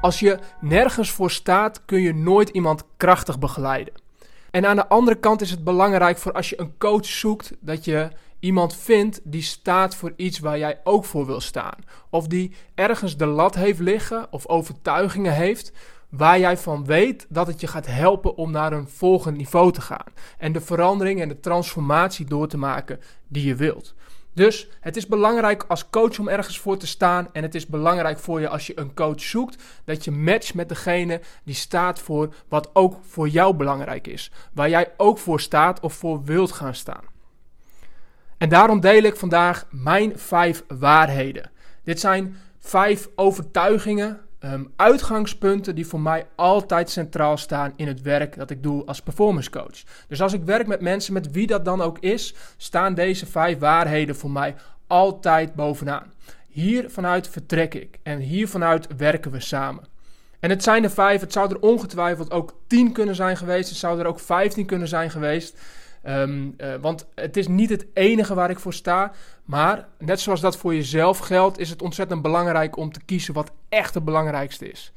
Als je nergens voor staat, kun je nooit iemand krachtig begeleiden. En aan de andere kant is het belangrijk voor als je een coach zoekt, dat je iemand vindt die staat voor iets waar jij ook voor wil staan. Of die ergens de lat heeft liggen of overtuigingen heeft waar jij van weet dat het je gaat helpen om naar een volgend niveau te gaan. En de verandering en de transformatie door te maken die je wilt. Dus het is belangrijk als coach om ergens voor te staan. En het is belangrijk voor je als je een coach zoekt. Dat je matcht met degene die staat voor wat ook voor jou belangrijk is. Waar jij ook voor staat of voor wilt gaan staan. En daarom deel ik vandaag mijn vijf waarheden. Dit zijn vijf overtuigingen um, uitgangspunten die voor mij altijd centraal staan in het werk dat ik doe als performance coach. Dus als ik werk met mensen, met wie dat dan ook is, staan deze vijf waarheden voor mij altijd bovenaan. Hier vanuit vertrek ik en hier vanuit werken we samen. En het zijn er vijf, het zou er ongetwijfeld ook tien kunnen zijn geweest, het zou er ook vijftien kunnen zijn geweest. Um, uh, want het is niet het enige waar ik voor sta. Maar net zoals dat voor jezelf geldt, is het ontzettend belangrijk om te kiezen wat echt het belangrijkste is.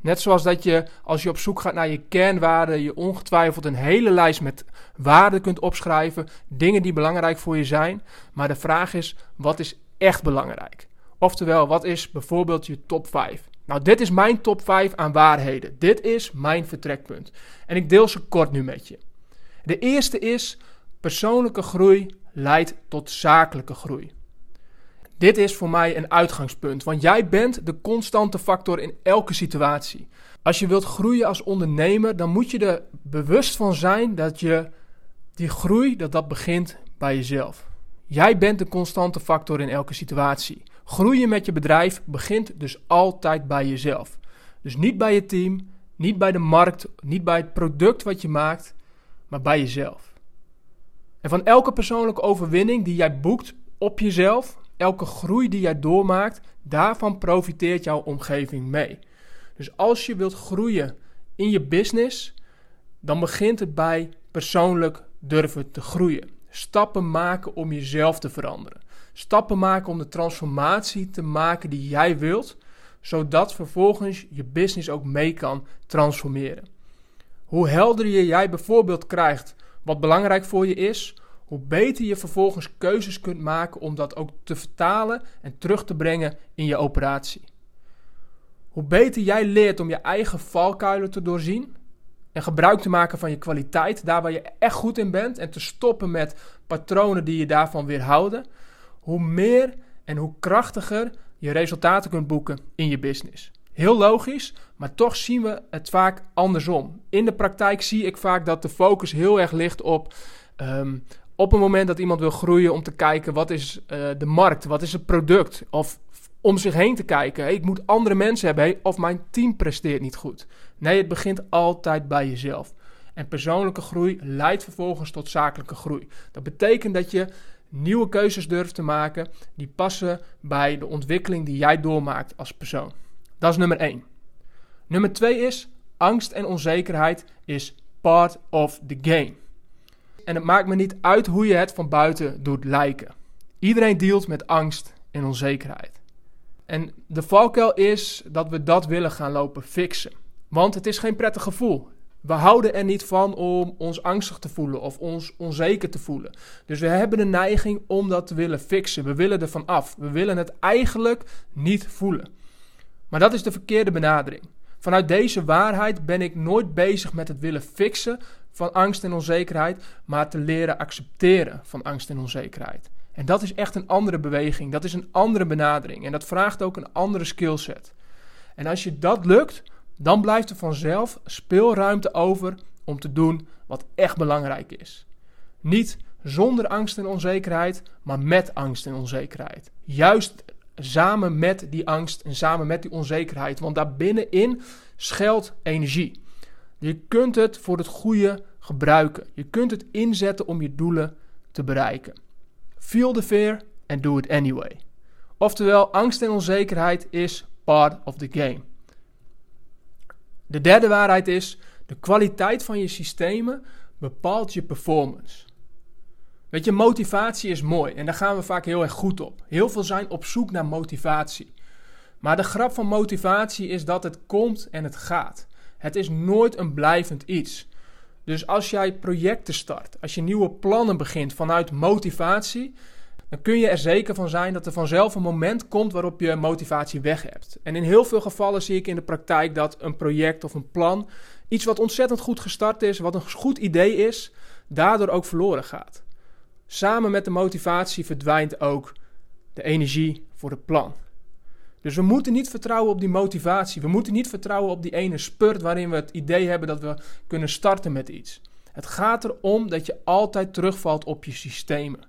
Net zoals dat je, als je op zoek gaat naar je kernwaarden, je ongetwijfeld een hele lijst met waarden kunt opschrijven. Dingen die belangrijk voor je zijn. Maar de vraag is, wat is echt belangrijk? Oftewel, wat is bijvoorbeeld je top 5? Nou, dit is mijn top 5 aan waarheden. Dit is mijn vertrekpunt. En ik deel ze kort nu met je. De eerste is: persoonlijke groei leidt tot zakelijke groei. Dit is voor mij een uitgangspunt, want jij bent de constante factor in elke situatie. Als je wilt groeien als ondernemer, dan moet je er bewust van zijn dat je die groei dat dat begint bij jezelf. Jij bent de constante factor in elke situatie. Groeien met je bedrijf begint dus altijd bij jezelf. Dus niet bij je team, niet bij de markt, niet bij het product wat je maakt, maar bij jezelf. En van elke persoonlijke overwinning die jij boekt op jezelf, elke groei die jij doormaakt, daarvan profiteert jouw omgeving mee. Dus als je wilt groeien in je business, dan begint het bij persoonlijk durven te groeien. Stappen maken om jezelf te veranderen. Stappen maken om de transformatie te maken die jij wilt, zodat vervolgens je business ook mee kan transformeren. Hoe helderder jij bijvoorbeeld krijgt wat belangrijk voor je is, hoe beter je vervolgens keuzes kunt maken om dat ook te vertalen en terug te brengen in je operatie. Hoe beter jij leert om je eigen valkuilen te doorzien en gebruik te maken van je kwaliteit, daar waar je echt goed in bent, en te stoppen met patronen die je daarvan weerhouden, hoe meer en hoe krachtiger je resultaten kunt boeken in je business. Heel logisch, maar toch zien we het vaak andersom. In de praktijk zie ik vaak dat de focus heel erg ligt op. Um, op een moment dat iemand wil groeien om te kijken wat is uh, de markt, wat is het product. Of om zich heen te kijken, hey, ik moet andere mensen hebben of mijn team presteert niet goed. Nee, het begint altijd bij jezelf. En persoonlijke groei leidt vervolgens tot zakelijke groei. Dat betekent dat je nieuwe keuzes durft te maken die passen bij de ontwikkeling die jij doormaakt als persoon. Dat is nummer 1. Nummer 2 is angst en onzekerheid is part of the game. En het maakt me niet uit hoe je het van buiten doet lijken. Iedereen dealt met angst en onzekerheid. En de valkuil is dat we dat willen gaan lopen fixen. Want het is geen prettig gevoel. We houden er niet van om ons angstig te voelen of ons onzeker te voelen. Dus we hebben de neiging om dat te willen fixen. We willen er van af. We willen het eigenlijk niet voelen. Maar dat is de verkeerde benadering. Vanuit deze waarheid ben ik nooit bezig met het willen fixen van angst en onzekerheid, maar te leren accepteren van angst en onzekerheid. En dat is echt een andere beweging, dat is een andere benadering en dat vraagt ook een andere skillset. En als je dat lukt, dan blijft er vanzelf speelruimte over om te doen wat echt belangrijk is. Niet zonder angst en onzekerheid, maar met angst en onzekerheid. Juist samen met die angst en samen met die onzekerheid. Want daar binnenin schuilt energie. Je kunt het voor het goede gebruiken. Je kunt het inzetten om je doelen te bereiken. Feel the fear and do it anyway. Oftewel, angst en onzekerheid is part of the game. De derde waarheid is: de kwaliteit van je systemen bepaalt je performance. Weet je, motivatie is mooi en daar gaan we vaak heel erg goed op. Heel veel zijn op zoek naar motivatie. Maar de grap van motivatie is dat het komt en het gaat. Het is nooit een blijvend iets. Dus als jij projecten start, als je nieuwe plannen begint vanuit motivatie, dan kun je er zeker van zijn dat er vanzelf een moment komt waarop je motivatie weg hebt. En in heel veel gevallen zie ik in de praktijk dat een project of een plan, iets wat ontzettend goed gestart is, wat een goed idee is, daardoor ook verloren gaat. Samen met de motivatie verdwijnt ook de energie voor het plan. Dus we moeten niet vertrouwen op die motivatie. We moeten niet vertrouwen op die ene spurt waarin we het idee hebben dat we kunnen starten met iets. Het gaat erom dat je altijd terugvalt op je systemen.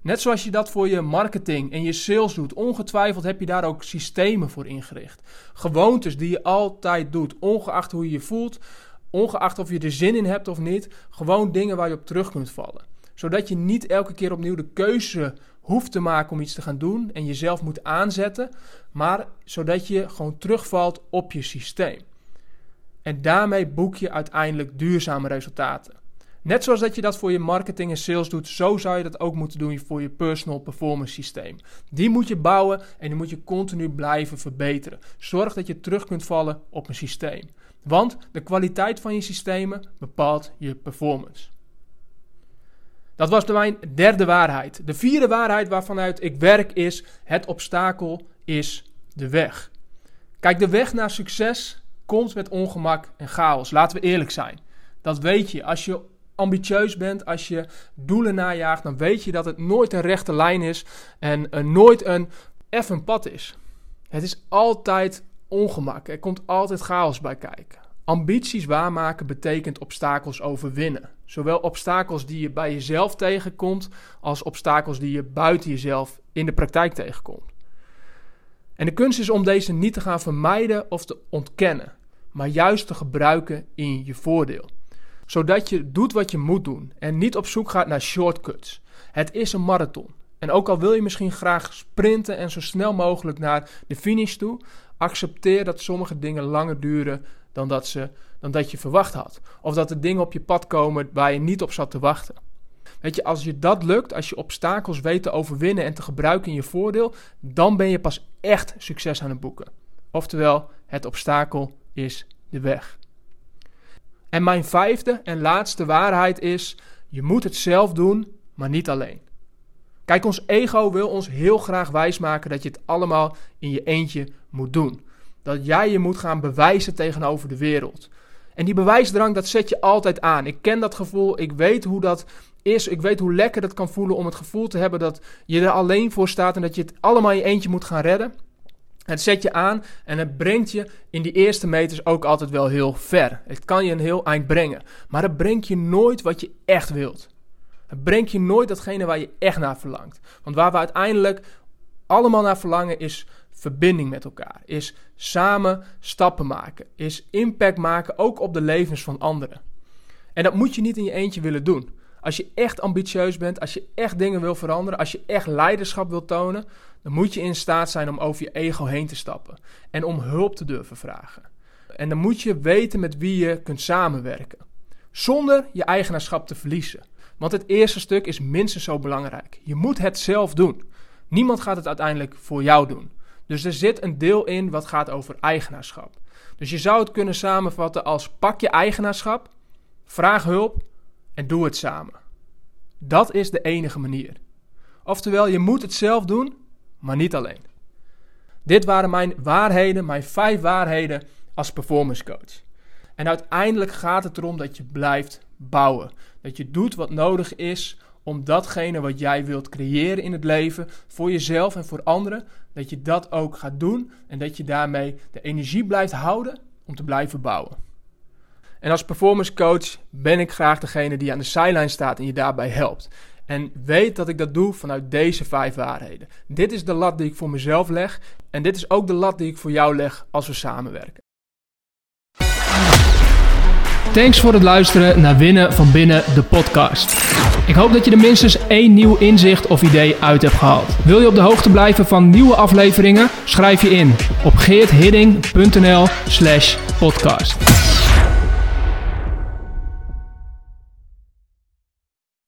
Net zoals je dat voor je marketing en je sales doet, ongetwijfeld heb je daar ook systemen voor ingericht. Gewoontes die je altijd doet, ongeacht hoe je je voelt, ongeacht of je er zin in hebt of niet, gewoon dingen waar je op terug kunt vallen. Zodat je niet elke keer opnieuw de keuze hoeft te maken om iets te gaan doen en jezelf moet aanzetten, maar zodat je gewoon terugvalt op je systeem. En daarmee boek je uiteindelijk duurzame resultaten. Net zoals dat je dat voor je marketing en sales doet, zo zou je dat ook moeten doen voor je personal performance systeem. Die moet je bouwen en die moet je continu blijven verbeteren. Zorg dat je terug kunt vallen op een systeem. Want de kwaliteit van je systemen bepaalt je performance. Dat was mijn derde waarheid. De vierde waarheid waarvanuit ik werk is: het obstakel is de weg. Kijk, de weg naar succes komt met ongemak en chaos. Laten we eerlijk zijn. Dat weet je. Als je ambitieus bent, als je doelen najaagt, dan weet je dat het nooit een rechte lijn is en uh, nooit een effen pad is. Het is altijd ongemak. Er komt altijd chaos bij kijken. Ambities waarmaken betekent obstakels overwinnen. Zowel obstakels die je bij jezelf tegenkomt, als obstakels die je buiten jezelf in de praktijk tegenkomt. En de kunst is om deze niet te gaan vermijden of te ontkennen, maar juist te gebruiken in je voordeel. Zodat je doet wat je moet doen en niet op zoek gaat naar shortcuts. Het is een marathon. En ook al wil je misschien graag sprinten en zo snel mogelijk naar de finish toe, accepteer dat sommige dingen langer duren dan dat, ze, dan dat je verwacht had. Of dat er dingen op je pad komen waar je niet op zat te wachten. Weet je, als je dat lukt, als je obstakels weet te overwinnen en te gebruiken in je voordeel, dan ben je pas echt succes aan het boeken. Oftewel, het obstakel is de weg. En mijn vijfde en laatste waarheid is: je moet het zelf doen, maar niet alleen. Kijk, ons ego wil ons heel graag wijsmaken dat je het allemaal in je eentje moet doen. Dat jij je moet gaan bewijzen tegenover de wereld. En die bewijsdrang, dat zet je altijd aan. Ik ken dat gevoel, ik weet hoe dat is. Ik weet hoe lekker dat kan voelen om het gevoel te hebben dat je er alleen voor staat en dat je het allemaal in je eentje moet gaan redden. Het zet je aan en het brengt je in die eerste meters ook altijd wel heel ver. Het kan je een heel eind brengen. Maar het brengt je nooit wat je echt wilt. Het brengt je nooit datgene waar je echt naar verlangt. Want waar we uiteindelijk allemaal naar verlangen is verbinding met elkaar. Is samen stappen maken. Is impact maken ook op de levens van anderen. En dat moet je niet in je eentje willen doen. Als je echt ambitieus bent, als je echt dingen wil veranderen, als je echt leiderschap wil tonen, dan moet je in staat zijn om over je ego heen te stappen en om hulp te durven vragen. En dan moet je weten met wie je kunt samenwerken, zonder je eigenaarschap te verliezen. Want het eerste stuk is minstens zo belangrijk. Je moet het zelf doen. Niemand gaat het uiteindelijk voor jou doen. Dus er zit een deel in wat gaat over eigenaarschap. Dus je zou het kunnen samenvatten als pak je eigenaarschap, vraag hulp en doe het samen. Dat is de enige manier. Oftewel, je moet het zelf doen, maar niet alleen. Dit waren mijn waarheden, mijn vijf waarheden als performance coach. En uiteindelijk gaat het erom dat je blijft bouwen. Dat je doet wat nodig is om datgene wat jij wilt creëren in het leven, voor jezelf en voor anderen, dat je dat ook gaat doen en dat je daarmee de energie blijft houden om te blijven bouwen. En als performance coach ben ik graag degene die aan de zijlijn staat en je daarbij helpt. En weet dat ik dat doe vanuit deze vijf waarheden. Dit is de lat die ik voor mezelf leg en dit is ook de lat die ik voor jou leg als we samenwerken. Thanks voor het luisteren naar Winnen van Binnen, de podcast. Ik hoop dat je er minstens één nieuw inzicht of idee uit hebt gehaald. Wil je op de hoogte blijven van nieuwe afleveringen? Schrijf je in op geerthidding.nl slash podcast.